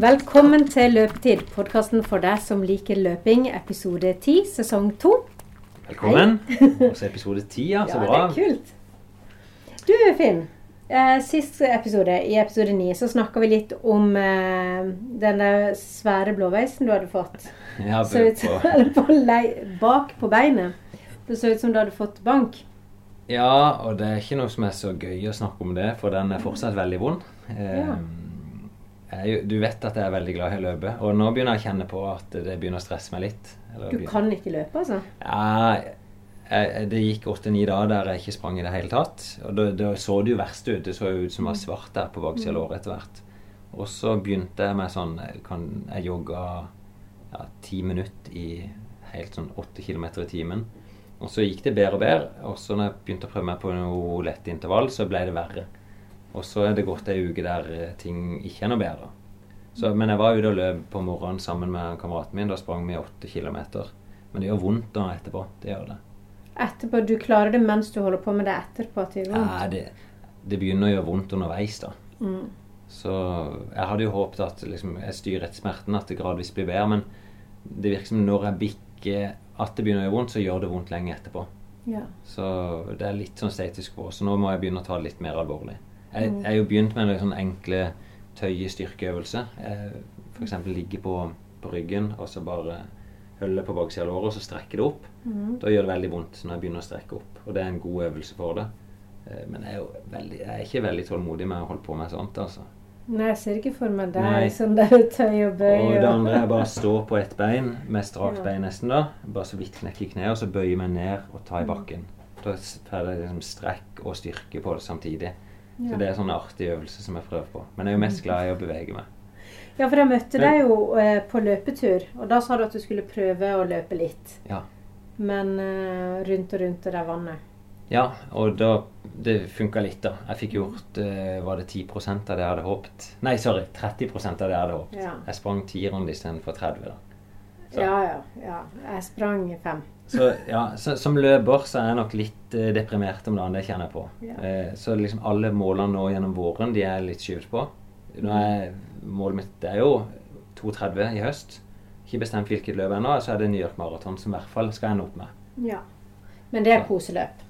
Velkommen til Løpetid, podkasten for deg som liker løping, episode 10, sesong 2. Velkommen. Også episode 10, ja. Så ja, bra. det er kult. Du, Finn. Eh, sist episode, i episode 9, så snakka vi litt om eh, den svære blåveisen du hadde fått. Ja, Så ut, på, på bak på beinet. Det så ut som du hadde fått bank. ja, og det er ikke noe som er så gøy å snakke om det, for den er fortsatt veldig vond. Eh, Ja. Jeg, du vet at jeg er veldig glad i å løpe, og nå begynner jeg å kjenne på at det begynner å stresse meg litt. Eller Du kan ikke løpe, altså? Ja, jeg, det gikk åtte-ni dager der jeg ikke sprang i det hele tatt. Og da, da så det jo verst ut. Det så jo ut som det var svart der på baksida av låret etter hvert. Og så begynte jeg med sånn kan, jeg jogga ja, ti minutter i helt sånn åtte kilometer i timen. Og så gikk det bedre og bedre. Og så når jeg begynte å prøve meg på noe lett intervall, så ble det verre. Og så er det gått ei uke der eh, ting ikke er noe bedre. Så, men jeg var ute og løp på morgenen sammen med kameraten min. Da sprang vi åtte kilometer. Men det gjør vondt da etterpå. Det gjør det. Etterpå, Du klarer det mens du holder på med det etterpå? at det gjør vondt? Ja, det, det begynner å gjøre vondt underveis, da. Mm. Så jeg hadde jo håpet at liksom, jeg styrer etter smerten, at det gradvis blir bedre. Men det virker som når jeg bikker at det begynner å gjøre vondt, så gjør det vondt lenge etterpå. Ja. Så det er litt sånn status quo. Så nå må jeg begynne å ta det litt mer alvorlig. Jeg Mm. har jo begynt med noen sånne enkle tøye-styrkeøvelser. F.eks. ligge på, på ryggen og så bare holde på baksida av låret og så strekke det opp. Mm. Da gjør det veldig vondt når jeg begynner å strekke opp. Og det er en god øvelse for det. Eh, Men jeg er jo veldig, jeg er ikke veldig tålmodig med å holde på med sånt. altså. Nei, jeg ser ikke for meg deg sånn der tøy og bøy. Og det andre er bare å stå på ett bein, med strakt Ja. bein nesten da. Bare så vidt knekke kneet, og så bøye meg ned og ta i Mm. bakken. Da får jeg liksom strekk og styrke på det samtidig. Så det er sånn artig øvelse som jeg prøver på. Men jeg er jo mest glad i å bevege meg. Ja, for jeg møtte deg jo eh, på løpetur, og da sa du at du skulle prøve å løpe litt. Ja. Men eh, rundt og rundt det der vannet. Ja, og da Det funka litt, da. Jeg fikk gjort eh, Var det 10 av det jeg hadde håpet? Nei, sorry. 30 av det jeg hadde håpet. Ja. Jeg sprang ti runder istedenfor 30, da. Så. Ja, ja, ja. Jeg sprang fem. Så ja, så, som løper så er jeg nok litt eh, deprimert om dagen, det kjenner jeg på. Ja. Eh, så liksom alle målene nå gjennom våren, de er litt skyvd på. Nå er målet mitt det er jo 2,30 i høst. Ikke bestemt hvilket løp ennå. Så er det New York Marathon som i hvert fall skal ende opp med. Ja. Men det er koseløp.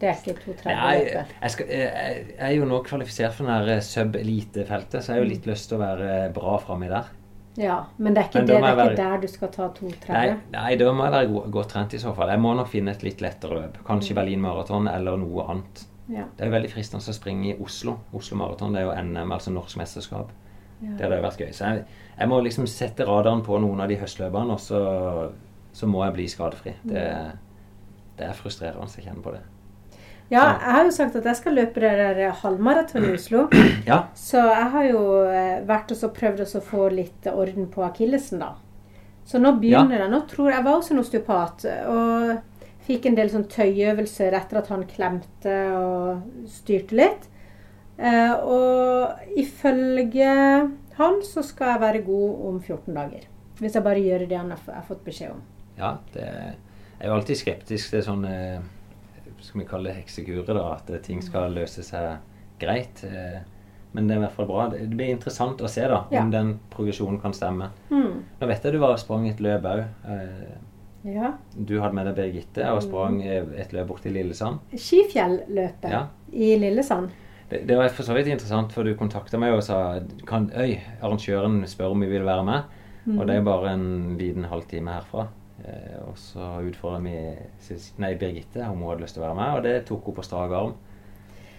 Det er ikke Nei, 2.30-løpet. jeg, eh, jeg jeg er jo nå kvalifisert for eh, sub-elite-feltet, så jeg har jo litt lyst til å være bra framme der. Ja, men det er ikke, det, det er være... ikke der du skal ta Nei, 2.30. nei, da må jeg være godt godt trent i så fall. Jeg må nok finne et litt lettere løp. Kanskje Berlin Marathon eller noe annet. Ja. Det er jo veldig fristende å springe i Oslo. Oslo Marathon det er jo NM, altså norsk mesterskap. Det Ja. hadde jo vært gøy. Så jeg, jeg må liksom sette radaren på noen av de høstløpene, og så, så må jeg bli skadefri. Det, det er frustrerende å kjenne på det. Ja, jeg har jo sagt at jeg skal løpe det der halvmaraton i Oslo. Ja, Så jeg har jo eh, vært og så prøvd å få litt orden på akillesen, da. Så nå begynner jeg. Nå tror jeg Jeg var hos en osteopat og fikk en del sånn tøyøvelser etter at han klemte og styrte litt. Eh, og ifølge han så skal jeg være god om 14 dager. Hvis jeg bare gjør det han har har fått beskjed om. ja det jeg er jo alltid skeptisk til sånne skal vi kalle det heksekurer, da. At eh, ting skal løse seg greit. Eh, Men det er i hvert fall bra. Det blir interessant å se da, Ja. om den progresjonen kan stemme. Mm. Nå vet jeg du var og sprang et løp òg. Ja. Du hadde med deg Birgitte og sprang eh, et løp borti Lillesand. Skifjell-løpet Ja. i Lillesand. Det, det var for så vidt interessant, for du kontakta meg og sa kan, Øy, arrangøren spør om vi vil være med. Og det er bare en liten halvtime herfra. Eh, og så utfordra vi nei, Birgitte om hun hadde lyst til å være med, og det tok hun på strak arm.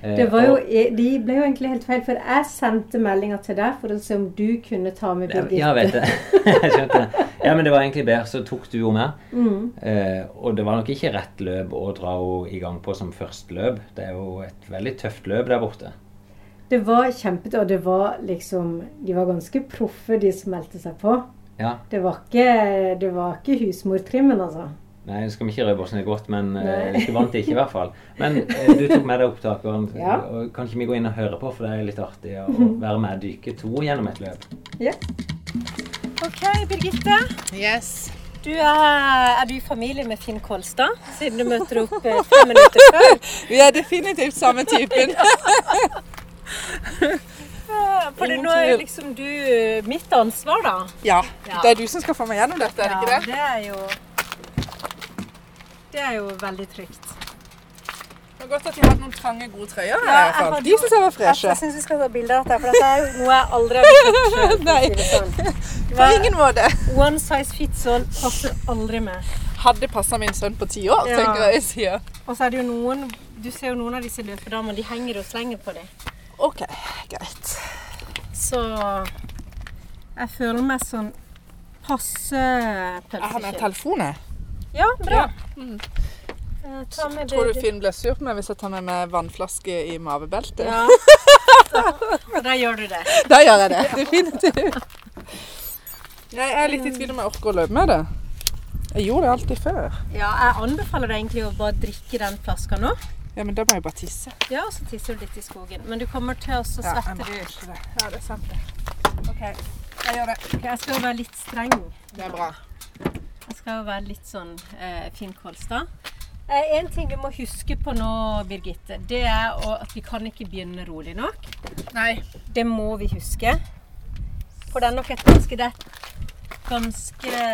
Eh, Det var jo, de ble jo egentlig helt feil, for jeg sendte meldinger til deg for å se om du kunne ta med Birgitte. Ja, vet det. Jeg skjønte. Ja, men det var egentlig bedre, så tok du henne med. Mm. Eh, og det var nok ikke rett løp å dra henne i gang på som første løp. Det er jo et veldig tøft løp der borte. Det var kjempete, og det var liksom De var ganske proffe, de som meldte seg på. Ja. Det var ikke, det var ikke husmortrimmen, altså. Nei, det skal vi ikke røpe oss ned godt, men eh, Nei. vant vant ikke i hvert fall. Men uh, du tok med deg opptakeren. Ja. Og kan ikke vi gå inn og høre på, for det er litt artig å være med dyke to gjennom et løp. Ja. Ok, Birgitte. Yes. Du er, er du i familie med Finn Kolstad, siden du møter opp eh, fem minutter før? Vi er definitivt samme typen. For det, nå er jo liksom du mitt ansvar, da. Ja. Det er du som skal få meg gjennom dette, er det ikke det? det er jo Det er jo veldig trygt. Det var godt at de hadde noen trange, gode trøyer. Ja, jeg hadde De syns jeg var freshe. jeg syns vi skal ta bilder av dette, for dette er jo noe jeg aldri har gjort sjøl. Nei. Sånn. På ingen måte. One size fits all passer aldri med. Hadde passa min sønn på ti år, Ja. tenker jeg jeg sier. Og så er det jo noen Du ser jo noen av disse løpedamene, de henger og slenger på dem. OK, greit. Så jeg føler meg sånn passe Jeg har med telefonen. telefon, jeg. Ja, bra. Mm. Eh, Ta med Tror du. Finn blir sur på meg hvis jeg tar med meg vannflaske i mavebeltet? Ja. Da, da gjør du det. Da gjør jeg det. Definitivt. Jeg er litt i tvil om jeg orker å løpe med det. Jeg gjorde det alltid før. Ja, jeg anbefaler deg egentlig å bare drikke den flaska nå. Ja, men da må jeg bare tisse. Ja, og så tisser du litt i skogen. Men du kommer til å så Ja, svette du det. Ja, det er sant det. OK, jeg gjør det. Ok, Jeg skal jo være litt streng. Det er bra. Jeg skal jo være litt sånn eh, Finn Kolstad. Eh, en ting vi må huske på nå, Birgitte, det er at vi kan ikke begynne rolig nok. Nei. Det må vi huske. For det er nok et ganske, det ganske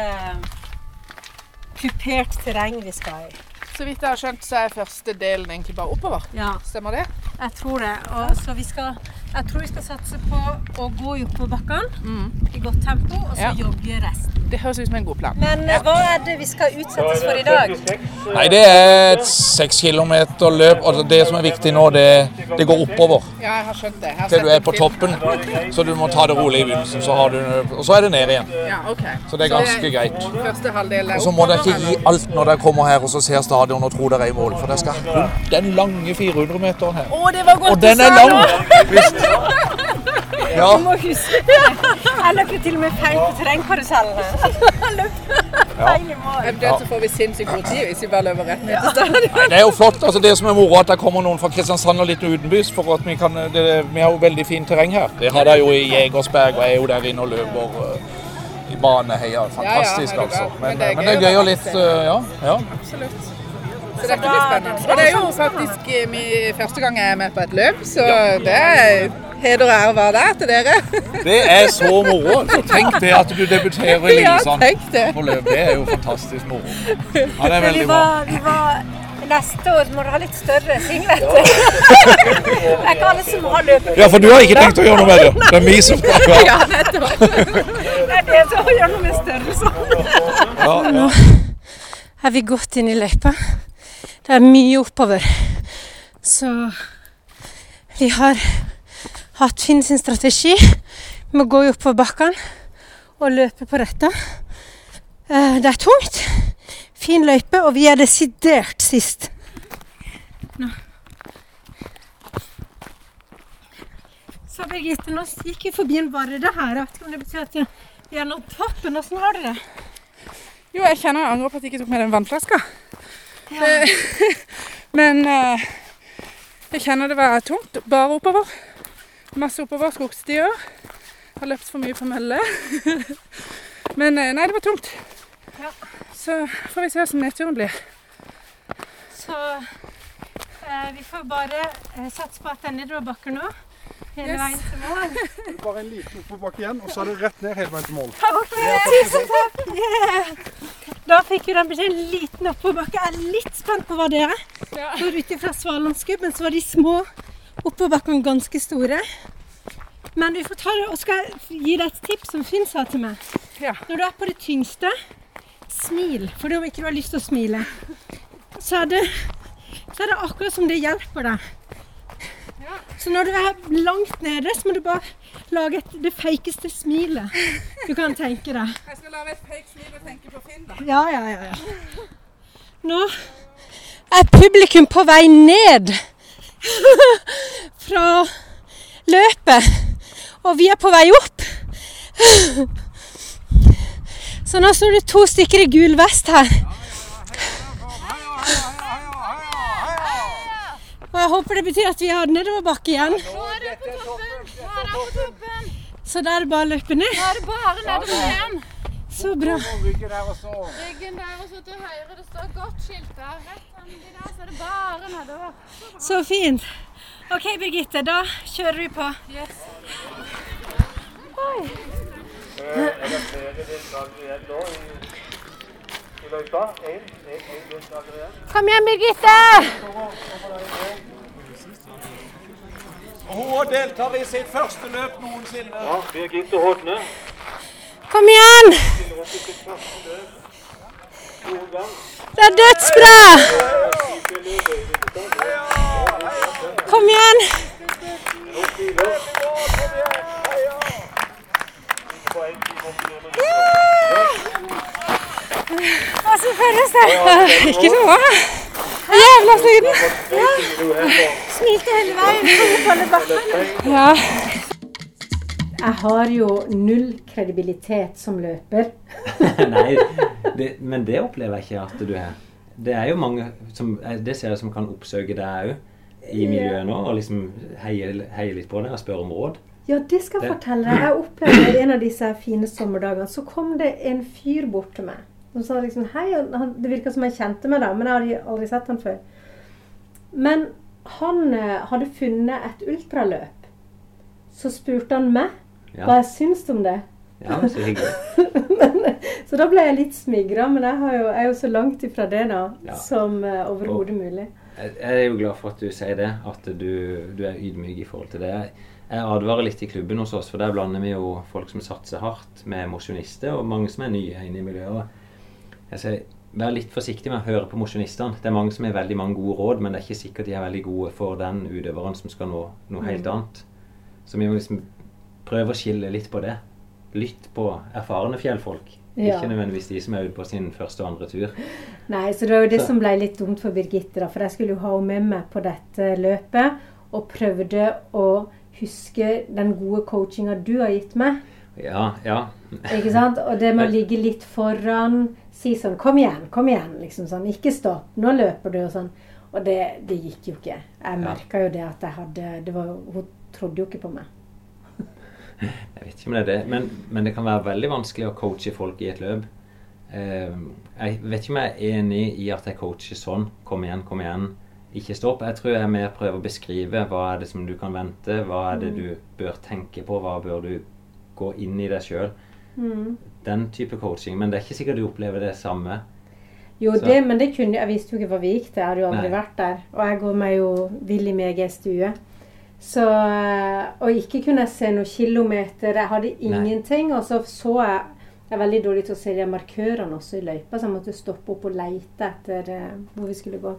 kupert terreng vi skal i. Så vidt jeg har skjønt, så er første delen egentlig bare oppover. Ja, Stemmer det? jeg tror det. Og så vi skal, jeg tror vi skal satse på å gå i oppoverbakkene i godt tempo, og så Ja. jogge resten. Det høres ut som en god plan. Men ja. hva er det vi skal utsettes for i dag? Nei, det er et seks kilometer løp, og det som er viktig nå, det, det går oppover Ja, jeg har skjønt det. Jeg har til du er på toppen. Så du må ta det rolig i begynnelsen, så har du, og så er det ned igjen. Ja, ok. Så det er ganske greit. Første halvdel er Og så må dere ikke gi alt når dere kommer her og så ser stadion og tror dere er i mål, for dere skal rundt den lange 400-meteren her. Å, det var godt Og den er lang! Visst. Ja, Du må huske det. Jeg løp til og med feil på terrengkarusellene. Eventuelt så får vi sinnssykt god tid hvis vi bare løper rett ned til stadion. Nei, det er jo flott. altså Det som er moro, at det kommer noen fra Kristiansand og litt utenbys. for at Vi kan, det, vi har jo veldig fint terreng her. Det har de jo i Jegersberg, og jeg er jo der inne og løper uh, i baneheia. Fantastisk, Ja, ja, altså. Men, Men det er men gøy det er å gøy og litt uh, Ja. ja. Absolutt. Så dette blir spennende. Og det er jo faktisk eh, min første gang jeg er med på et løp, så det er heder og ære å være der til dere. Det er så moro. Så tenk det at du debuterer i Lillesand ja, på løp. Det er jo fantastisk moro. Ja, det er veldig bra. var, vi var Neste år må dere ha litt større singlet. Det er ikke alle som har løpet. Ja, for du har ikke tenkt å gjøre noe med det? Det er vi som skal gjøre Ja. Det er det som gjør noe med størrelsen. ja, ja. Har vi gått inn i løypa? Det er mye oppover. Så vi har hatt Finn sin strategi med å gå i oppoverbakkene og løpe på retta. Eh, Det er tungt. Fin løype, og vi er desidert sist. Nå. Så Birgitte, nå gikk vi forbi en varde her. Jeg vet ikke om det betyr at vi er nådd toppen. Åssen har du det? Jo, jeg kjenner jeg angrer på at jeg ikke tok med den vannflaska. Eh, Men eh, jeg kjenner det var tungt. Bare oppover. Masse oppover, skogstier. Har løpt for mye på mølle. Men eh, nei, det var tungt. Ja. Så får vi se hvordan nedturen blir. Så eh, vi får bare satse på at det er nedoverbakker nå. Hele Yes. veien til mål. Bare en liten oppoverbakke igjen, og så er det rett ned hele veien til mål. Tusen takk! Yeah. Da fikk vi den beskjeden. En liten oppoverbakke. Jeg er litt spent på hva det er. Ja. For ut ifra Svalandsgubben så var de små oppoverbakkene ganske store. Men vi får ta det, og skal gi deg et tips som Finn sa til meg. Ja. Når du er på det tyngste, smil. For om ikke du har lyst til å smile, så er det, så er det akkurat som det hjelper deg. Så når du er langt nede, så må du bare lage et, det feikeste smilet du kan tenke deg. Jeg skal lage et fake smil og tenke på Finn, da. Ja, ja, ja. ja. Nå er publikum på vei ned fra løpet, og vi er på vei opp. Så nå står det to stykker i gul vest her. Og jeg håper det betyr at vi har nedoverbakke igjen. Nå er det på toppen! Nå er det på toppen! Så da er det bare å løpe ned. Nå er det bare nedover igjen. Så bra. Ryggen der og så til høyre. Det står godt skilt der. Rett de der, så er det bare nedover. Så fint. OK, Birgitte. Da kjører vi på. Yes. Kom igjen, Birgitte! Hun deltar i sitt første løp noensinne. Ja, Birgitte Hodne. Kom igjen! Det er dødsbra! Kom igjen! Åssen føles det? Ikke noe. Jævla sliten. Smilte hele veien. Ja. Jeg har jo null kredibilitet som løper. Nei, det, men det opplever jeg ikke at du har. Det er jo mange som Det ser jeg som kan oppsøke deg òg i miljøet nå, og liksom heie, heie litt på deg og spørre om råd. Ja, det skal jeg fortelle deg. Jeg opplevde en av disse fine sommerdagene. Så kom det en fyr bort til meg. Og sa liksom hei. Han, det virka som jeg kjente meg, da, men jeg hadde aldri sett han før. Men han eh, hadde funnet et ultraløp. Så spurte han meg hva jeg syns om det. ja så hyggelig. Men, så da ble jeg litt smigra, men jeg, har jo, jeg er jo så langt ifra det da Ja. som uh, overhodet mulig. Jeg jeg er jo glad for at du sier det, at du, du er ydmyk i forhold til det. Jeg advarer litt i klubben hos oss, for der blander vi jo folk som satser hardt, med mosjonister, og mange som er nye inne i miljøet. Jeg sier, Vær litt forsiktig med å høre på mosjonistene. Det er mange som har veldig mange gode råd, men det er ikke sikkert de er veldig gode for den utøveren som skal nå noe helt annet. Så vi må liksom prøve å skille litt på det. Lytt på erfarne fjellfolk. Ja. Ikke nødvendigvis de som er ute på sin første og andre tur. Nei, så det var jo det Så- som ble litt dumt for Birgitte, da. For jeg skulle jo ha henne med meg på dette løpet, og prøvde å huske den gode coachinga du har gitt meg. Ja, ja. Ikke sant? Og det med å ligge litt foran, si sånn 'Kom igjen, kom igjen', liksom sånn. 'Ikke stopp, nå løper du', og sånn. Og det, det gikk jo ikke. Jeg merka jo det at jeg hadde det var, Hun trodde jo ikke på meg. Jeg vet ikke om det er det, men, men det kan være veldig vanskelig å coache folk i et løp. Eh, jeg vet ikke om jeg er enig i at jeg coacher sånn. Kom igjen, kom igjen. Ikke stopp. Jeg tror jeg mer prøver å beskrive hva er det som du kan vente, hva er det du bør tenke på, hva bør du gå inn i deg sjøl. Den type coaching. Men det er ikke sikkert du opplever det samme. Jo, det, men det kunne jeg visste jo ikke hva vi gikk til. Jeg hadde jo aldri Nei. vært der. Og jeg går meg jo vill i min egen stue. Så Og ikke kunne jeg se noen kilometer. Jeg hadde ingenting. Og så så jeg Jeg er veldig dårlig til å se de markørene også i løypa, så jeg måtte stoppe opp og leite etter eh, hvor vi skulle gå.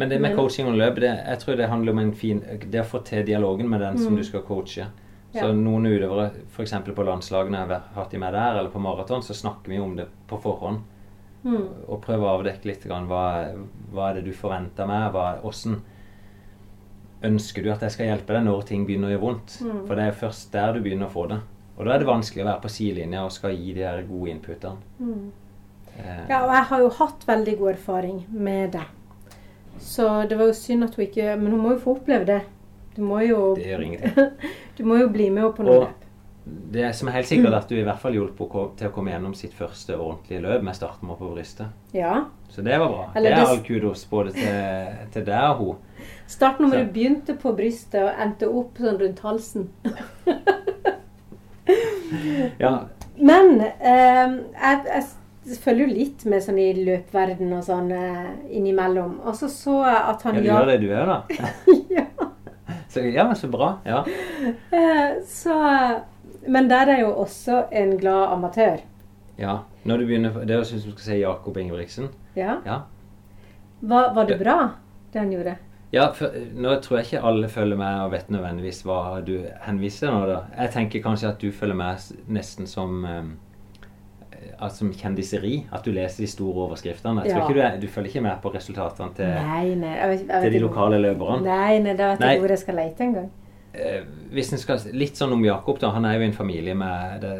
Men det med Men- coaching og løp, det, jeg tror det handler om en fin Det å få til dialogen med den som du skal coache. Så noen utøvere, f.eks. på landslagene jeg har hatt de med der, eller på maraton, så snakker vi om det på forhånd. Mm. Og prøver å avdekke litt grann, hva, hva er det du forventer meg? Hva, hvordan ønsker du at jeg skal hjelpe deg når ting begynner å gjøre vondt? Mm. For det er først der du begynner å få det. Og da er det vanskelig å være på sidelinja og skal gi de her gode inputene. Mm. Eh, Ja, og jeg har jo hatt veldig god erfaring med det. Så det var jo synd at hun ikke Men hun må jo få oppleve det. Du må jo, Det gjør ingenting. du må jo bli med på noe løp. det som er helt sikkert, er at du i hvert fall henne til å komme gjennom sitt første ordentlige løp med startmål på brystet. Ja. Så det var bra. Eller det er all kudos både til, til deg og hun. Startnummeret begynte på brystet og endte opp sånn rundt halsen. Ja, Men eh, jeg, jeg følger jo litt med sånn i løpverden og sånn eh, innimellom. Og så så jeg at ja du gjør det du gjør, da. ja. Så, ja, så bra. Ja. Eh, så Men der er jo også en glad amatør. ja. Når du begynner Det høres ut som du skal si Jakob Ingebrigtsen. Ja. Ja. Var, var det bra, det han gjorde? Ja, for, nå tror jeg ikke alle følger med og vet nødvendigvis hva du henviser nå, da. Jeg tenker kanskje at du følger med nesten som eh, altså kjendiseri. At du leser de store overskriftene. Jeg tror ikke du, er, du følger ikke med på resultatene til, Nei, nei. Jeg vet, jeg vet til de lokale løperne. Nei, nei, da vet jeg ikke hvor jeg skal lete engang. Eh, hvis en skal Litt sånn om Jakob, da. Han er jo i en familie med det,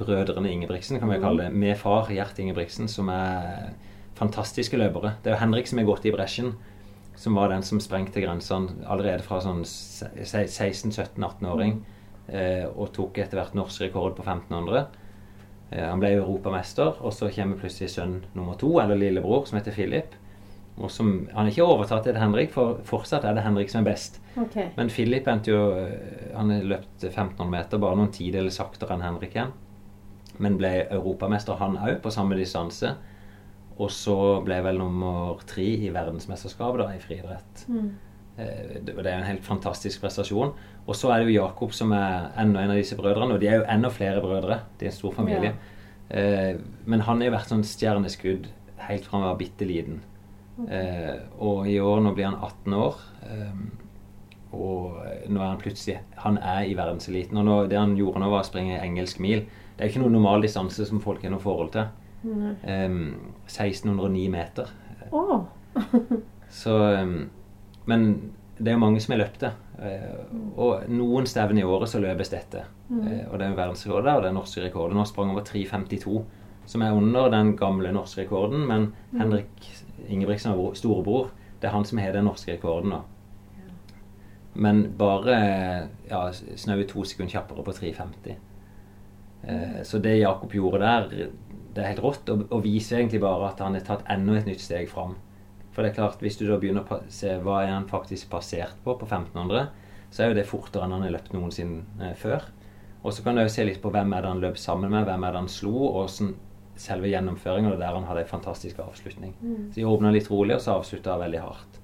brødrene Ingebrigtsen, kan vi kalle det. Med far Gjert Ingebrigtsen, som er fantastiske løpere. Det er jo Henrik som er gått i bresjen. Som var den som sprengte grensene allerede fra sånn 16-17-18-åring. Eh, og tok etter hvert norsk rekord på 1500. Eh, han ble europamester, og så kommer plutselig sønn nummer to, eller lillebror, som heter Philip. og som, Han er ikke overtatt til Henrik, for fortsatt er det Henrik som er best. Okay. Men Philip endte jo eh, Han løpt 1500 meter, bare noen tideler saktere enn Henrik igjen. Men ble europamester han òg, på samme distanse. Og så ble vel nummer tre i verdensmesterskapet da, i friidrett. Mm. det det er en helt fantastisk prestasjon. Og så er det jo Jakob som er enda en av disse brødrene. Og de er jo enda flere brødre. De er en stor familie. Eh, men han har jo vært sånn stjerneskudd helt fra han var bitte liten. Eh, og i år, nå blir han 18 år. Eh, og nå er han plutselig Han er i verdenseliten. Og nå, det han gjorde nå, var å springe engelsk mil. Det er jo ikke noen normal distanse som folk har noe forhold til. Eh, 1609 meter. Oh. Så, um, men det er mange som har løpt det. Eh, og noen stevner i året så løpes dette. Eh, og det er verdensrekord der, og det er norske rekorden. Nå sprang over 3.52, som er under den gamle norske rekorden. Men Henrik Ingebrigtsen, er storebror, det er han som har den norske rekorden nå. Men bare ja, snaue to sekunder kjappere på 3.50. Eh, så det Jakob gjorde der, det er helt rått. Og, og viser egentlig bare at han har tatt enda et nytt steg fram. For det er klart, hvis du da begynner å se hva er han faktisk passert på på 1500, så er jo det fortere enn han har løpt noensinne eh, før. Og så kan du jo se litt på hvem er det han løp sammen med, hvem er det han slo, og sånn, selve gjennomføringen, og der han hadde en fantastisk avslutning. Så de åpna litt rolig, og så avslutta veldig hardt.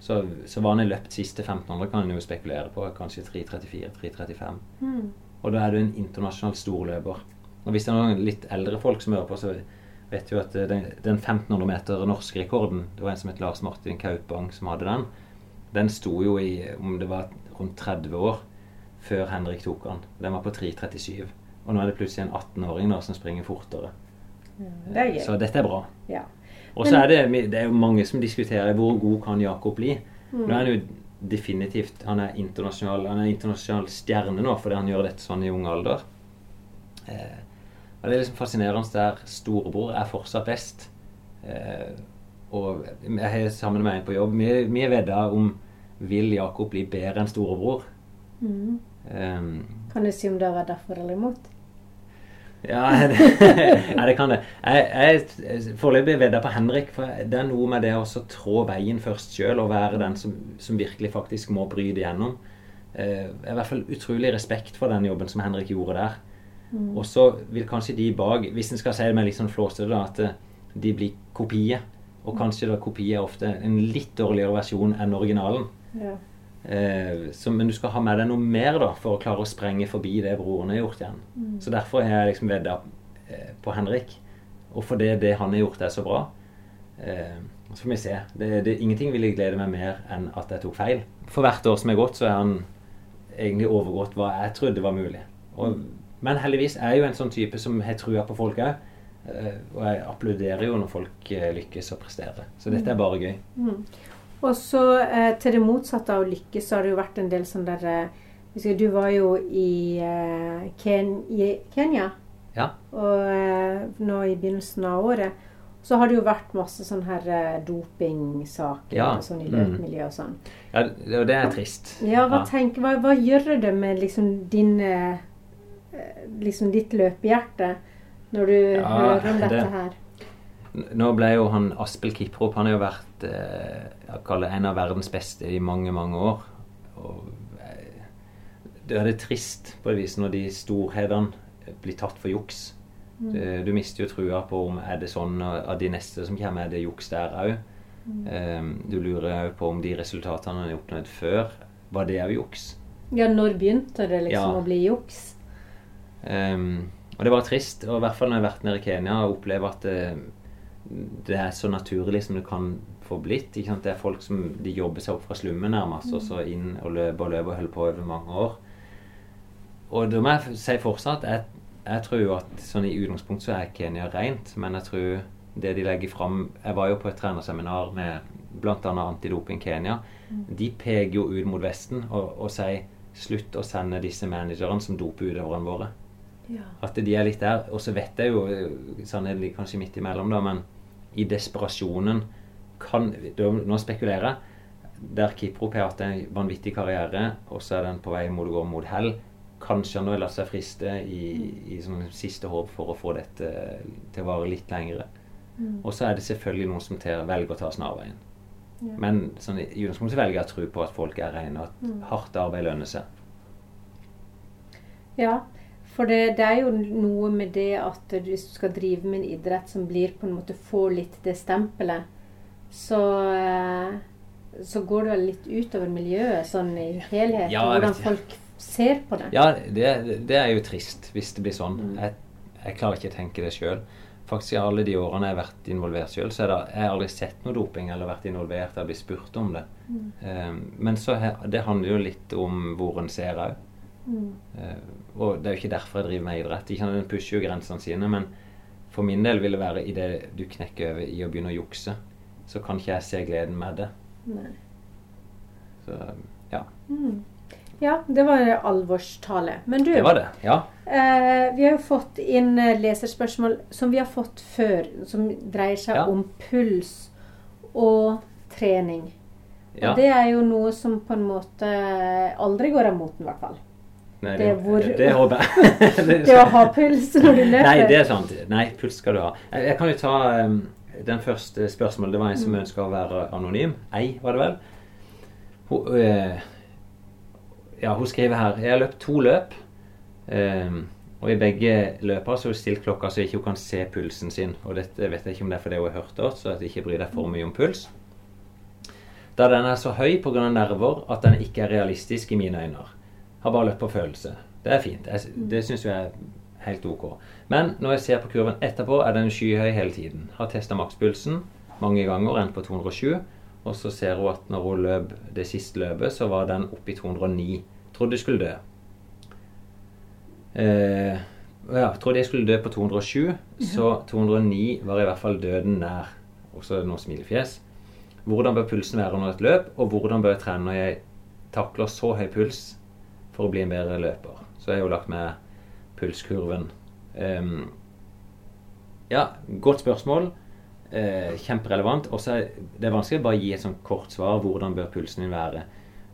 Så, så hva han har løpt siste 1500, kan en jo spekulere på. Kanskje 3.34-3.35. Og da er du en internasjonal storløper. Og hvis det er noen litt eldre folk som hører på, så vet du at eh, den, den 1500 meter norske rekorden, det var en som het Lars Martin Kaupang som hadde den, den sto jo i om det var rundt 30 år før Henrik tok den. Den var på 3.37. Og nå er det plutselig en 18-åring da som springer fortere. Det er. Så dette er bra. Ja. Og så er det, det er jo mange som diskuterer hvor god kan Jakob bli. Nå er han jo definitivt Han er internasjonal Han er internasjonal stjerne nå fordi han gjør dette sånn i ung alder. Eh, og det er liksom fascinerende der storebror er fortsatt best. Eh, og jeg har sammen med en på jobb vi er vedda om vil Jakob bli bedre enn storebror. Eh, Kan du si om det vært derfor eller imot? ja, det, ja, det kan det. Jeg, jeg foreløpig vedda på Henrik. For det er noe med det å trå veien først sjøl og være den som, som virkelig faktisk må bryte igjennom. Eh, jeg har i hvert fall utrolig respekt for den jobben som Henrik gjorde der. Og så vil kanskje de bak, hvis en skal si det med litt sånn flåsete, at eh, de blir kopier. Og kanskje da kopier er ofte en litt dårligere versjon enn originalen. Ja. Eh, så, men du skal ha med deg noe mer da, for å klare å sprenge forbi det broren har gjort igjen. Så derfor har jeg liksom vedda eh, på Henrik. Og fordi det han har gjort, er så bra. Eh, så får vi se. Det, det, ingenting ville glede meg mer enn at jeg tok feil. For hvert år som er gått, så er han egentlig overgått hva jeg trodde var mulig. Og, men heldigvis er jeg jo en sånn type som har trua på folk òg. Og jeg applauderer jo når folk eh, lykkes og presterer. Så dette er bare gøy. Og så eh, til det motsatte av å lykkes, så har det jo vært en del sånn der eh, husker Du var jo i, eh, Ken Kenya Ja. og, eh, nå i begynnelsen av året. Så har det jo vært masse sånn her eh, dopingsaker Ja, og sånn i løpmiljøet og sånn. ja og det er trist. Ja, hva, tenker, hva, hva gjør det med liksom din eh, eh, Liksom ditt løpehjerte når du Ja, hører om dette det- her? Nå ble jo han Aspel Kiprop Han har jo vært eh, jeg det en av verdens beste i mange, mange år. Og eh, det er det trist på et vis når de storhetene blir tatt for juks. Du, du mister jo trua på om er det sånn av de neste som kommer, er det juks der òg. du lurer òg på om de resultatene han har oppnådd før, var det òg juks. Ja, når begynte det liksom Ja. å bli juks? Ehm, og det var trist, og i hvert fall når jeg har vært nede i Kenya og opplever at det, det er så naturlig som det kan få blitt. Det er folk som de jobber seg opp fra slummen nærmest, og så inn og løper og løper og holder på over mange år. Og da må jeg si fortsatt jeg, jeg tror jo at sånn i utgangspunktet så er Kenya rent, men jeg tror det de legger fram Jeg var jo på et trenerseminar med bl.a. Antidoping Kenya. De peker jo ut mot Vesten og, og sier slutt å sende disse managerne som doper utøverne våre. Ja. At de er litt der. Og så vet jeg jo Sannheten ligger kanskje midt imellom, da, men i desperasjonen kan Nå spekulerer jeg. Der Kiprop har hatt en vanvittig karriere, og så er den på vei mot å gå mot hell. Kanskje han har latt seg friste i, i sånn siste håp for å få dette til å vare litt lengre. Og så er det selvfølgelig noen som til, velger å ta snarveien. Ja. Men sånn, i utgangspunktet velger jeg å tro på at folk er rene, og at Mm. hardt arbeid lønner seg. Ja, for det, det er jo noe med det at hvis du skal drive med en idrett som blir på en måte får litt det stempelet, så, eh, så går det vel litt utover miljøet sånn i helhet, Ja, hvordan folk ser på det. Ja, det, det er jo trist hvis det blir sånn. Mm. Jeg, jeg klarer ikke å tenke det sjøl. Faktisk i alle de årene jeg har vært involvert sjøl, så er det, jeg har aldri sett noe doping eller vært involvert eller blitt spurt om det. Mm. Um, men så det handler jo litt om hvor en ser òg. Mm. og det er jo ikke derfor jeg driver med idrett. Ikke sant, Den pusher jo grensene sine, men for min del vil det være idet du knekker over i å begynne å jukse, så kan ikke jeg se gleden med det. Nei. Så ja, Mm. Ja, det var alvorstale. Men du, det var det. Ja. Eh, vi har jo fått inn eh, leserspørsmål som vi har fått før, som dreier seg Ja. om puls og trening. ja. Og det er jo noe som på en måte aldri går av moten, i hvert fall. Nei, det hvor- det håper jeg. Det- Det å ha puls når du løper. Nei, det er sant. Nei, puls skal du ha. Jeg, jeg kan jo ta um, den første spørsmålet. Det var en som Mm. ønska å være anonym. Ei, var det vel. Hun, eh, ja, hun skriver her Jeg har løpt to løp. Um, og i begge løpene så har hun stilt klokka så ikke hun kan se pulsen sin. Og dette vet jeg ikke om det er fordi hun har hørt det, så at jeg ikke bryr deg for mye om puls. Da den er så høy pga. nerver at den ikke er realistisk i mine øyne. Har bare løpt på følelse. Det er fint. Jeg, det syns jeg er helt ok. Men når jeg ser på kurven etterpå, er den skyhøy hele tiden. Har testa makspulsen mange ganger, endt på 207. Og så ser hun at når hun løp det siste løpet, så var den oppe i 209. Trodde jeg skulle dø. Eh, ja, trodde jeg skulle dø på 207, så 209 var i hvert fall døden nær. Også nå smilefjes. Hvordan bør pulsen være under et løp, og hvordan bør jeg trene når jeg takler så høy puls for å bli en bedre løper? Så jeg har jo lagt med pulskurven. Um, ja, godt spørsmål. Uh, kjemperelevant. Og så er det er vanskelig å bare gi et sånn kort svar. Hvordan bør pulsen din være?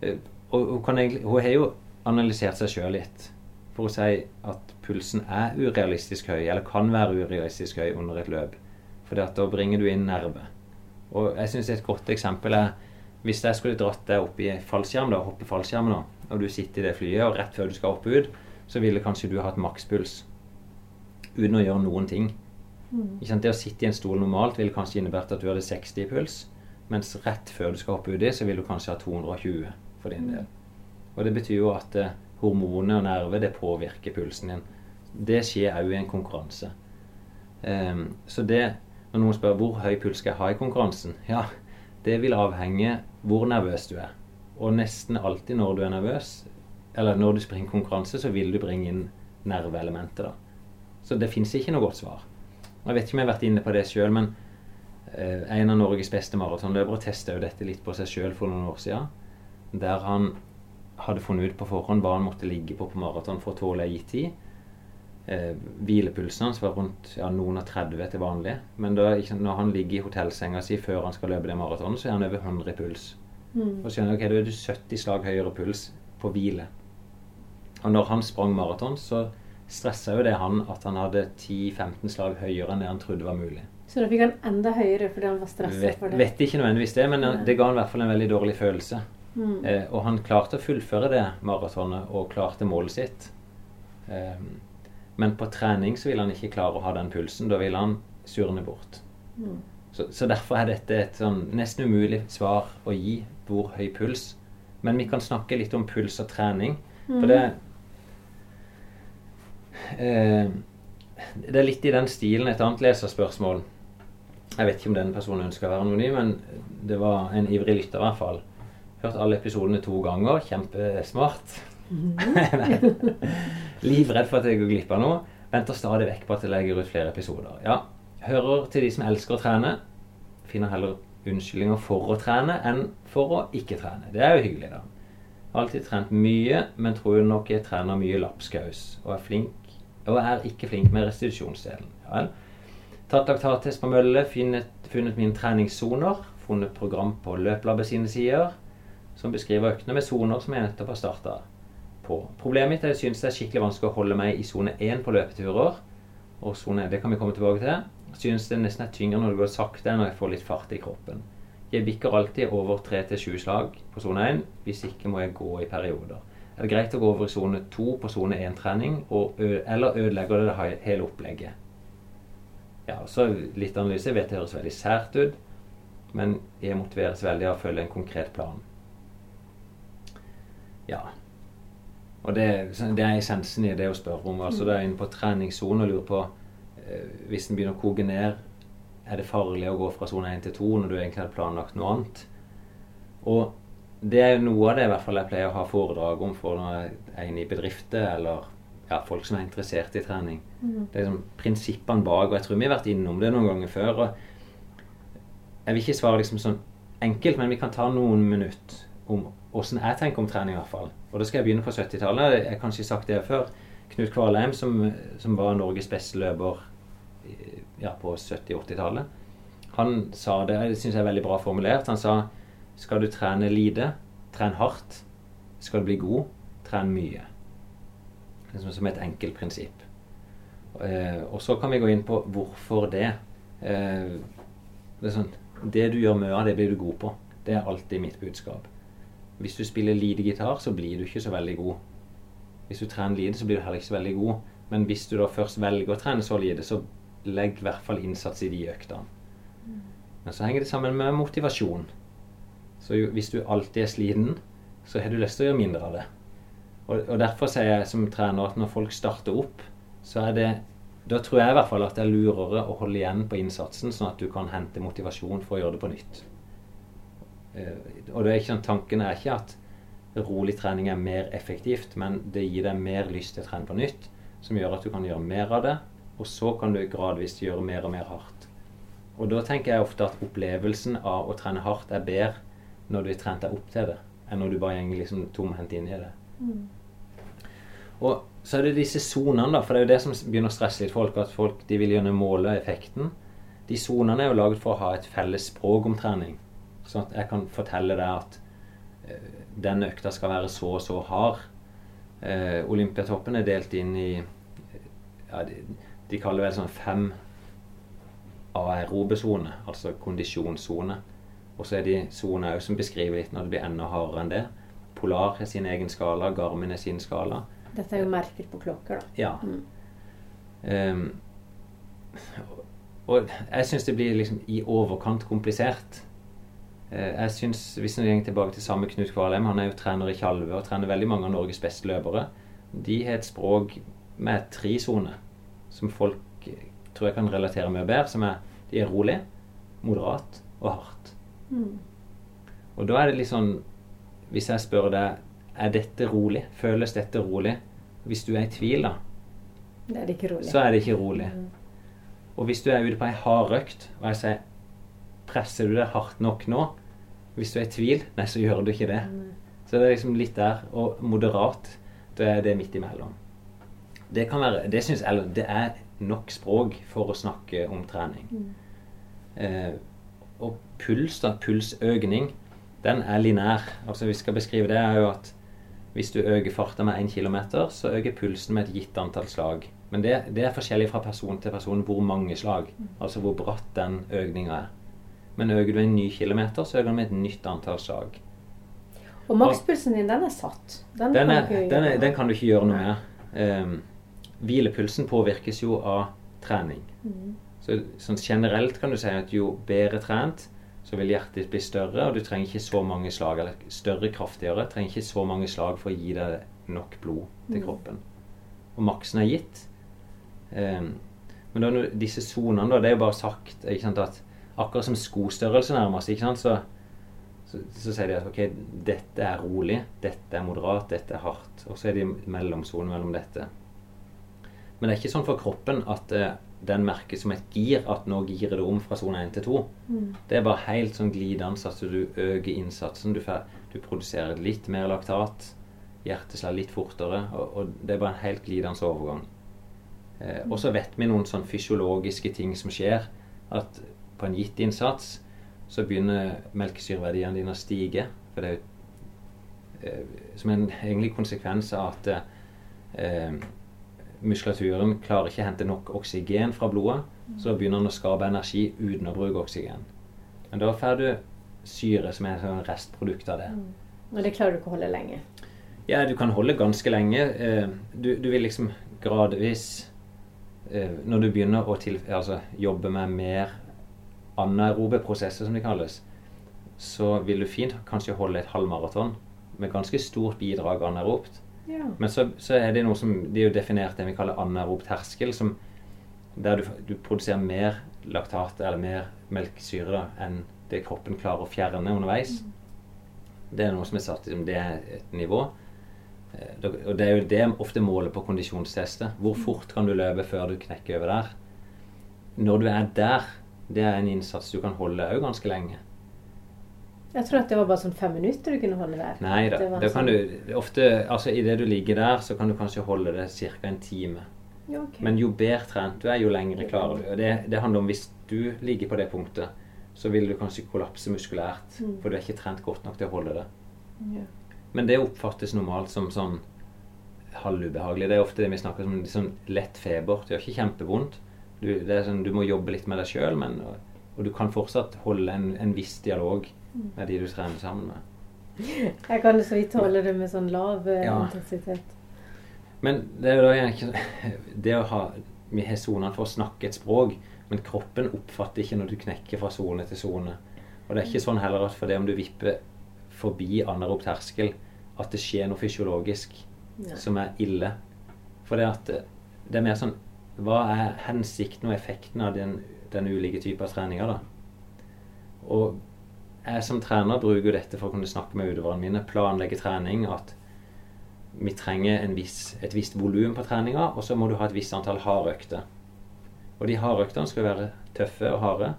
Uh, og hun, egentlig, hun har jo analysert seg sjøl litt for å si at pulsen er urealistisk høy, eller kan være urealistisk høy under et løp. For da bringer du inn nerve. Og jeg syns et godt eksempel er hvis jeg skulle dratt deg opp i fallskjerm, da, hoppe fallskjerm nå, og du sitter i det flyet, og rett før du skal opp og ut, så ville kanskje du hatt makspuls uten å gjøre noen ting. Sant? Det å sitte i en stol normalt ville kanskje innebært at du hadde 60 i puls, mens rett før du skal hoppe uti, så vil du kanskje ha 220 for din del. Og det betyr jo at eh, hormoner og nerve det påvirker pulsen din. Det skjer òg i en konkurranse. Um, så det, når noen spør hvor høy puls skal jeg ha i konkurransen, ja, det vil avhenge hvor nervøs du er. Og nesten alltid når du er nervøs, eller når du springer konkurranse, så vil du bringe inn nerveelementet. da. Så det fins ikke noe godt svar. Jeg vet ikke om jeg har vært inne på det sjøl, men eh, en av Norges beste maratonløpere testa jo dette litt på seg sjøl for noen år siden. Der han hadde funnet ut på forhånd hva han måtte ligge på på maraton for å tåle ei gitt tid. Eh, hvilepulsen hans var rundt ja, noen og 30 til vanlig. Men da, når han ligger i hotellsenga si før han skal løpe det maratonet, så er han over 100 i puls. Mm. Og skjønner ok, da er du 70 slag høyere puls på hvile. Og når han sprang maraton, så stressa jo det han at han hadde 10-15 slag høyere enn det han trodde var mulig. Så da fikk han enda høyere fordi han var stressa for det. vet ikke nødvendigvis det, men det ga han i hvert fall en veldig dårlig følelse. Mm. Eh, og han klarte å fullføre det maratonet og klarte målet sitt. Eh, men på trening så vil han ikke klare å ha den pulsen. Da vil han surne bort. Mm. Så, så derfor er dette et sånn nesten umulig svar å gi hvor høy puls. Men vi kan snakke litt om puls og trening. For Mm. det eh, Det er litt i den stilen et annet leserspørsmål. Jeg vet ikke om den personen ønsker å være anonym, men det var en ivrig lytter i hvert fall. Hørt alle episodene to ganger. Kjempesmart. Livredd for at jeg går glipp av noe. Venter stadig vekk på at jeg legger ut flere episoder. Ja, hører til de som elsker å trene. Finner heller unnskyldninger for å trene enn for å ikke trene. Det er jo hyggelig, da. Har alltid trent mye, men tror nok jeg trener mye lapskaus. Og er flink og er ikke flink med restitusjonsdelen. Ja vel. Tatt laktattest på mølle, funnet, funnet mine treningssoner. Funnet program på Løplabbet sine sider som beskriver øktene med soner som jeg nettopp har starta på. Problemet mitt er at jeg synes det er skikkelig vanskelig å holde meg i sone 1 på løpeturer. Og sone, det kan vi komme tilbake til. Synes det nesten er tyngre når det går sakte enn når jeg får litt fart i kroppen. Jeg bikker alltid over tre til sju slag på sone 1. Hvis ikke må jeg gå i perioder. Er det greit å gå over i sone 2 på sone 1-trening, eller ødelegger det det hele opplegget? Ja, så Litt analyse. Jeg vet det høres veldig sært ut, men jeg motiveres veldig av å følge en konkret plan. Ja. Og det, det er essensen i det å spørre om. altså Det er inne på treningssone og lurer på Hvis den begynner å koke ned, er det farlig å gå fra sone 1 til 2 når du egentlig hadde planlagt noe annet? Og det er noe av det i hvert fall jeg pleier å ha foredrag om for når jeg er inne i bedrifter eller ja, folk som er interessert i trening. Mm. Det er liksom prinsippene bak, og jeg tror vi har vært innom det noen ganger før. og Jeg vil ikke svare liksom sånn enkelt, men vi kan ta noen minutter om åssen jeg tenker om trening. i hvert fall. Og da skal jeg begynne på 70-tallet. Jeg har kanskje sagt det før. Knut Kvalheim, som, som var Norges beste løper ja, på 70-80-tallet, han sa det, det syns jeg er veldig bra formulert. Han sa skal du trene lite, tren hardt. Skal du bli god, tren mye. Liksom som et enkelt prinsipp. Eh, og så kan vi gå inn på hvorfor det. Eh, det, sånn, det du gjør mye av, det blir du god på. Det er alltid mitt budskap. Hvis du spiller lite gitar, så blir du ikke så veldig god. Hvis du trener lite, så blir du heller ikke så veldig god. Men hvis du da først velger å trene så lite, så legg i hvert fall innsats i de øktene. Men så henger det sammen med motivasjon. Så jo, hvis du alltid er sliten, så har du lyst til å gjøre mindre av det. Og, og derfor sier jeg som trener at når folk starter opp, så er det Da tror jeg i hvert fall at det er lurere å holde igjen på innsatsen, sånn at du kan hente motivasjon for å gjøre det på nytt. Uh, og det er ikke sånn, tanken er ikke at rolig trening er mer effektivt, men det gir deg mer lyst til å trene på nytt, som gjør at du kan gjøre mer av det, og så kan du gradvis gjøre mer og mer hardt. Og da tenker jeg ofte at opplevelsen av å trene hardt er bedre når du har trent deg opp til det, enn når du bare går liksom tomhendt inn i det. Mm. Og så er det disse sonene, da, for det er jo det som begynner å stresse litt folk. At folk de vil gjerne måle effekten. De sonene er jo laget for å ha et felles språk om trening. Sånn at jeg kan fortelle deg at uh, den økta skal være så og så hard. Uh, Olympiatoppen er delt inn i ja, de, de kaller det vel sånn fem aerobe-sone, altså kondisjonssone. Og så er de soner òg som beskriver litt når det blir enda hardere enn det. Polar er sin egen skala, Garmin er sin skala. Dette er jo merket på klokker, da. Ja. Mm. Um, og jeg syns det blir liksom i overkant komplisert. Uh, jeg synes, Hvis vi går tilbake til samme Knut Kvalheim, han er jo trener i Tjalve og trener veldig mange av Norges beste løpere. De har et språk med tre soner som folk tror jeg kan relatere mye bedre. Som er de er rolig, moderat og hardt. Mm. Og da er det litt sånn Hvis jeg spør deg er dette rolig, føles dette rolig? Hvis du er i tvil, da, det er det så er det ikke rolig. Mm. Og hvis du er ute på ei hardøkt, og jeg sier Presser du deg hardt nok nå? Hvis du er i tvil, nei, så gjør du ikke det. Mm. Så det er liksom litt der. Og moderat, da er det midt imellom. Det kan være Det syns jeg det er nok språk for å snakke om trening. Mm. Eh, og puls, da, pulsøkning, den er linær. Altså vi skal beskrive det, er jo at hvis du øker farta med 1 km, så øker pulsen med et gitt antall slag. Men det, det, er forskjellig fra person til person hvor mange slag. Altså hvor bratt den økninga er. Men øker du en ny kilometer, så øker den med et nytt antall slag. Og makspulsen din, den er satt? Den, den, er, kan, den, er, den kan, du ikke gjøre noe med. Um, hvilepulsen påvirkes jo av trening. Mm. Så sånn generelt kan du si at jo bedre trent, så vil hjertet bli større, og du trenger ikke så mange slag, eller større, kraftigere. Trenger ikke så mange slag for å gi deg nok blod til mm. kroppen. Og maksen er gitt. Um, men da, disse sonene, da, det er jo bare sagt sant, at akkurat som skostørrelse nærmest, sant, så, så, så, sier de at ok, dette er rolig, dette er moderat, dette er hardt. Og så er det mellomsone mellom dette. Men det er ikke sånn for kroppen at uh, den merker som et gir, at nå girer det om fra sone 1 til 2. Mm. Det er bare helt sånn glidende at du øker innsatsen. Du, får, du, produserer litt mer laktat. Hjertet slår litt fortere. Og, og, det er bare en helt glidende overgang. Eh, mm. og så vet vi noen sånn fysiologiske ting som skjer. At på en gitt innsats så begynner melkesyreverdiene dine å stige. For det er jo eh, som en egentlig konsekvens av at eh, muskulaturen klarer ikke å hente nok oksygen fra blodet, så begynner den å skape energi uten å bruke oksygen. Men da får du syre som er et sånn restprodukt av det. Og det klarer du ikke å holde lenge. Ja, du kan holde ganske lenge. Eh, Du, du vil liksom gradvis eh, Når du begynner å til, altså, jobbe med mer anaerobe prosesser, som de kalles, så vil du fint kanskje holde et halvmaraton med ganske stort bidrag anaerobt. Ja. Men så, så er det noe som De er jo definert det vi kaller anaerob terskel, som, der du, du produserer mer laktat eller mer melkesyre da, enn det kroppen klarer å fjerne underveis. Det er noe som er satt liksom, det er et nivå. Eh, Og det er jo det ofte målet på kondisjonstester. Hvor fort kan du løpe før du knekker over der? Når du er der, det er en innsats du kan holde òg ganske lenge. Jeg tror at det var bare sånn fem minutter du kunne holde der. Nei da. Det Da kan sånn- du ofte Altså idet du ligger der, så kan du kanskje holde det ca. en time. Ja, okay. Men jo bedre trent du er, jo lengre klarer du. Og det, det handler om hvis du ligger på det punktet, så vil du kanskje kollapse muskulært. Mm. For du er ikke trent godt nok til å holde det. Ja. Men det oppfattes normalt som sånn halvubehagelig. Det er ofte det vi snakker om liksom lett feber. Det gjør ikke kjempevondt. Du, det sånn, du må jobbe litt med deg sjøl, og, og du kan fortsatt holde en, en viss dialog med de du trener sammen med. Jeg kan så vidt holde det med sånn lav eh, Ja. intensitet. Men det er jo da egentlig Det å ha Vi har sonene for å snakke et språk, men kroppen oppfatter ikke når du knekker fra sone til sone. Og det er ikke sånn heller at fordi om du vipper forbi anerop terskel, at det skjer noe fysiologisk Nei. som er ille. For det at eh, det er mer sånn Hva er hensikten og effekten av den, den ulike typer treninger, da? Og jeg som trener bruker dette for å kunne snakke med utøverne mine, planlegge trening. At vi trenger en viss, et visst volum på treninga, og så må du ha et visst antall hardøkter. Og de hardøktene skal være tøffe og harde.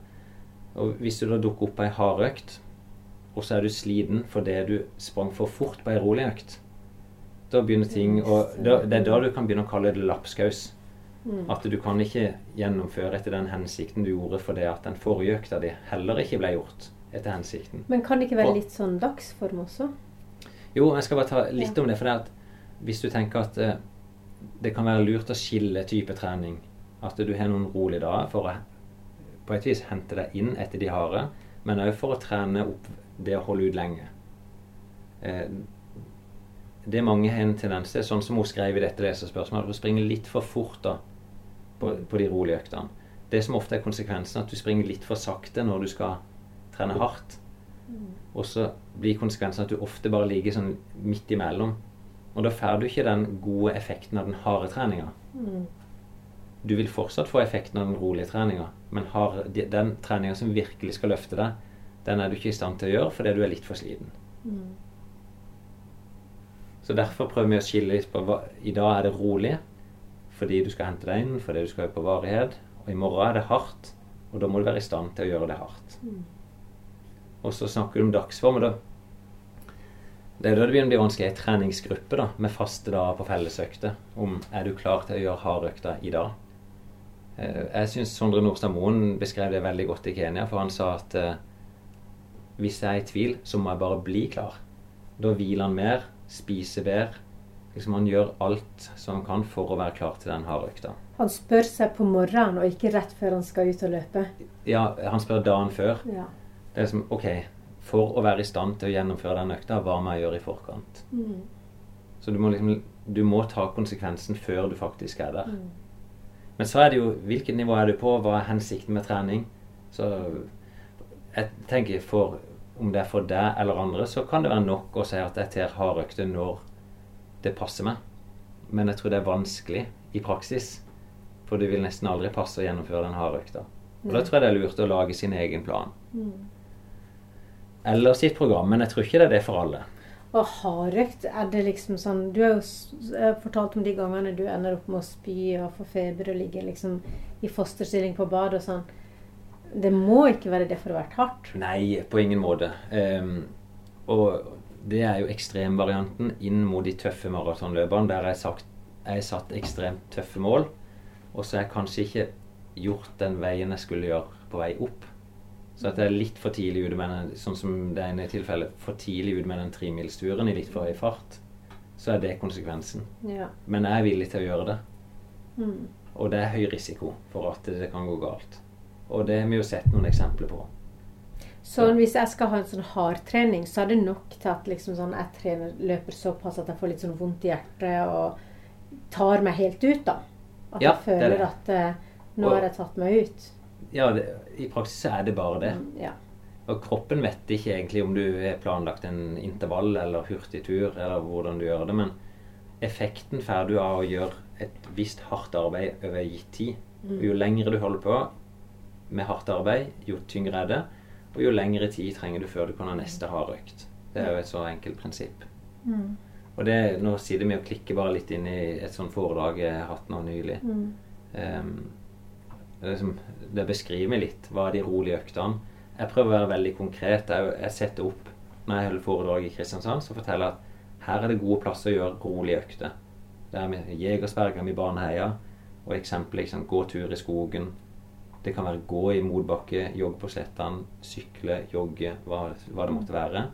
Og hvis du da dukker opp på ei hardøkt, og så er du sliten fordi du sprang for fort på ei rolig økt, da begynner ting og da, Det er da du kan begynne å kalle det lapskaus. Mm. At du kan ikke gjennomføre etter den hensikten du gjorde fordi at den forrige økta di heller ikke ble gjort etter hensikten. Men kan det ikke være litt sånn dagsform også? Jo, jeg skal bare ta litt Ja. om det. For det at hvis du tenker at eh, det kan være lurt å skille type trening At du har noen rolige dager for å på et vis hente deg inn etter de harde, men òg for å trene opp det å holde ut lenge. Eh, det mange har en tendens til, sånn som hun skrev i dette leserspørsmålet, å springe litt for fort da, på, på de rolige øktene. Det som ofte er konsekvensen, at du springer litt for sakte når du skal trene hardt. Og så blir konsekvensen at du ofte bare ligger sånn midt imellom. Og da får du ikke den gode effekten av den harde treninga. Mm. Du vil fortsatt få effekten av den rolige treninga, men har, den treninga som virkelig skal løfte deg, den er du ikke i stand til å gjøre fordi du er litt for sliten. Mm. Så derfor prøver vi å skille litt på hva I dag er det rolig fordi du skal hente deg inn, fordi du skal på varighet. Og i morgen er det hardt, og da må du være i stand til å gjøre det hardt. Og så snakker du om dagsform, og da Det er da det begynner å bli vanskelig i treningsgruppe, da, med faste dager på fellesøkter. Om er du klar til å gjøre hardøkta i dag? Eh, Jeg syns Sondre Nordstad Moen beskrev det veldig godt i Kenya, for han sa at eh, hvis jeg er i tvil, så må jeg bare bli klar. Da hviler han mer, spiser bedre. Liksom Han gjør alt som han kan for å være klar til den hardøkta. Han spør seg på morgenen, og ikke rett før han skal ut og løpe. Ja, han spør dagen før. Ja. Det er som OK, for å være i stand til å gjennomføre den økta, hva må jeg gjøre i forkant? Mm. Så du må liksom Du må ta konsekvensen før du faktisk er der. Mm. Men så er det jo hvilket nivå er du på, hva er hensikten med trening? Så jeg tenker for om det er for deg eller andre, så kan det være nok å si at jeg tar hardøkter når det passer meg. Men jeg tror det er vanskelig i praksis. For det vil nesten aldri passe å gjennomføre den hardøkta. Og da tror jeg det er lurt å lage sin egen plan. Mm. Eller sitt program, men jeg tror ikke det er det for alle. Og hardøkt, er det liksom sånn Du har jo eh, fortalt om de gangene du ender opp med å spy og få feber og ligge liksom i fosterstilling på badet og sånn. Det må ikke være det for å være hardt. Nei, på ingen måte. Um, og det er jo ekstremvarianten inn mot de tøffe maratonløperne, der jeg sagt, jeg satt ekstremt tøffe mål, og så har jeg kanskje ikke gjort den veien jeg skulle gjøre på vei opp. Så at det er litt for tidlig ute med den, sånn som det ene tilfellet, for tidlig ute med den tremilsturen i litt for høy fart, så er det konsekvensen. Ja. Men jeg er villig til å gjøre det. Mm. Og det er høy risiko for at det kan gå galt. Og det har vi jo sett noen eksempler på. Så hvis jeg skal ha en sånn hardtrening, så er det nok til at liksom sånn, jeg trener, løper såpass at jeg får litt sånn vondt i hjertet og tar meg helt ut, da. At Ja, jeg det er føler det. at eh, nå Og- har jeg tatt meg ut. Ja, det, I praksis er det bare det. Mm, Ja. Og kroppen vet ikke egentlig om du har planlagt en intervall eller hurtigtur, eller hvordan du gjør det, men effekten får du av å gjøre et visst hardt arbeid over gitt tid. Og jo lengre du holder på med hardt arbeid, jo tyngre er det, og jo lengre tid trenger du før du kan ha neste harde økt. Det er jo et så enkelt prinsipp. Mm. Og det, nå sitter vi og klikker bare litt inn i et sånt foredrag jeg har hatt nå nylig. Mm. Er liksom, det beskriver meg litt hva er de rolige øktene. Jeg prøver å være veldig konkret. Jeg, jeg setter opp når jeg holder foredrag i Kristiansand, så forteller jeg at her er det gode plasser å gjøre rolige økter. Det er med Jegersberga, med Baneheia, og eksempel liksom, gå tur i skogen. Det kan være gå i motbakke, jogge på slettene, sykle, jogge, hva, hva det måtte være.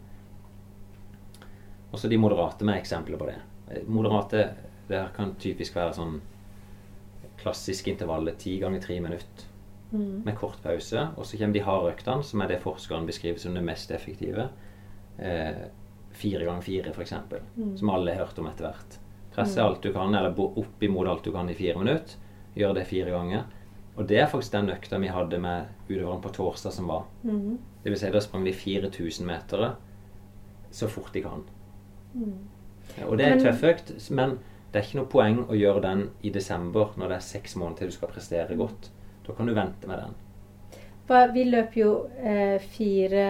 Og så de moderate med eksempler på det. Moderate det kan typisk være sånn klassiske intervallet ti ganger tre minutter Mm. med kort pause. Og så kommer de harde øktene, som er det forskeren beskriver som det mest effektive. Eh, fire ganger fire, f.eks. Mm. Som alle har hørt om etter hvert. Presse alt du kan, eller opp imot alt du kan i fire minutter. Gjør det fire ganger. Og det er faktisk den økta vi hadde med utøverne på torsdag som var. Mm. Det vil si, da sprang de 4000 meter så fort de kan. Mm. Og det er en tøff økt, men det er ikke noe poeng å gjøre den i desember når det er seks måneder til du skal prestere godt. Da kan du vente med den. Vi løper jo eh, fire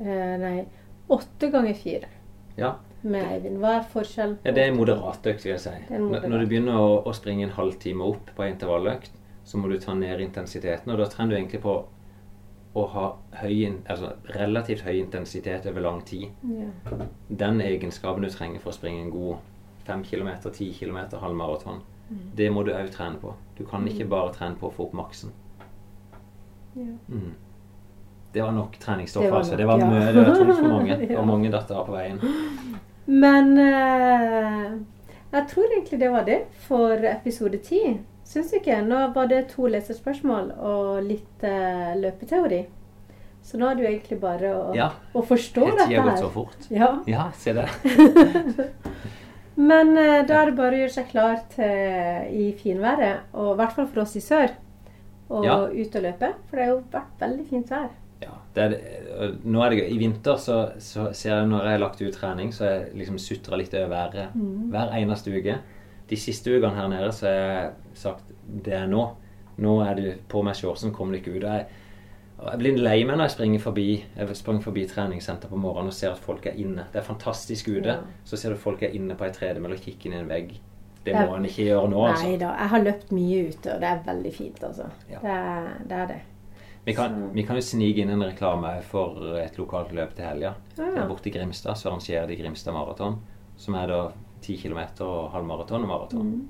eh, Nei, åtte ganger fire Ja, med Eivind. Hva er forskjellen? ja Det er en moderat økt, vil jeg si. Når når du begynner å, å springe en halvtime opp på en intervalløkt, så må du ta ned intensiteten, og da trener du egentlig på å ha høy, altså relativt høy intensitet over lang tid. Ja. Den egenskapen du trenger for å springe en god 5 km, 10 km, halvmaraton, Mm. det må du òg trene på. Du kan ikke bare trene på å få opp maksen. Ja. Mm. Det var nok treningsstoff, altså. Det var, ja. mye, det var tungt for mange. Ja. Og mange datt av på veien. Men uh, jeg tror egentlig det var det for episode ti. Syns du ikke? Nå var det to leserspørsmål og litt uh, løpeteori. Så nå er det jo egentlig bare å, Ja. å forstå dette her. Ja. tida gått her. så fort? Ja. Ja, se det. Men eh, da er det bare å gjøre seg klar til i finværet, og i hvert fall for oss i sør, og Ja. ut og løpe. For det har jo vært veldig fint vær. Ja, det er, nå er det gøy. I vinter så, så ser jeg når jeg har lagt ut trening, så jeg liksom sutra litt over været hver eneste uke. De siste ukene her nede så har jeg sagt det er nå. Nå er det på meg shortsen, kommer du ikke ut. Jeg, jeg blir lei meg når jeg springer forbi Jeg sprang forbi treningssenter på morgenen og ser at folk er inne. Det er fantastisk ute. Ja. Så ser du folk er inne på ei tredemølle og kikker inn i en vegg. Det Det er- må en ikke gjøre nå, altså. Nei da, jeg har løpt mye ute, og det er veldig fint, altså. Ja. Det, er, det er det. Vi kan, Så- vi kan jo snike inn en reklame for et lokalt løp til helga. Ja. Er Borte i Grimstad så arrangerer de Grimstad Maraton, som er da 10 km og halvmaraton og maraton. Mm.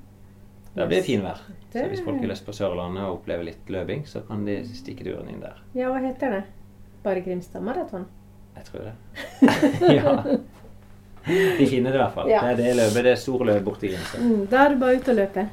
Der blir det finvær. Det- Så hvis folk har lyst på Sørlandet og oppleve litt løping, så kan de stikke turen inn der. Ja, hva heter det? Bare Grimstad maraton? Jeg tror det. ja. De finner det i hvert fall. Ja. Det er det løpet, det er store løpet borti Grimstad. Mm, da er det bare ut og løpe.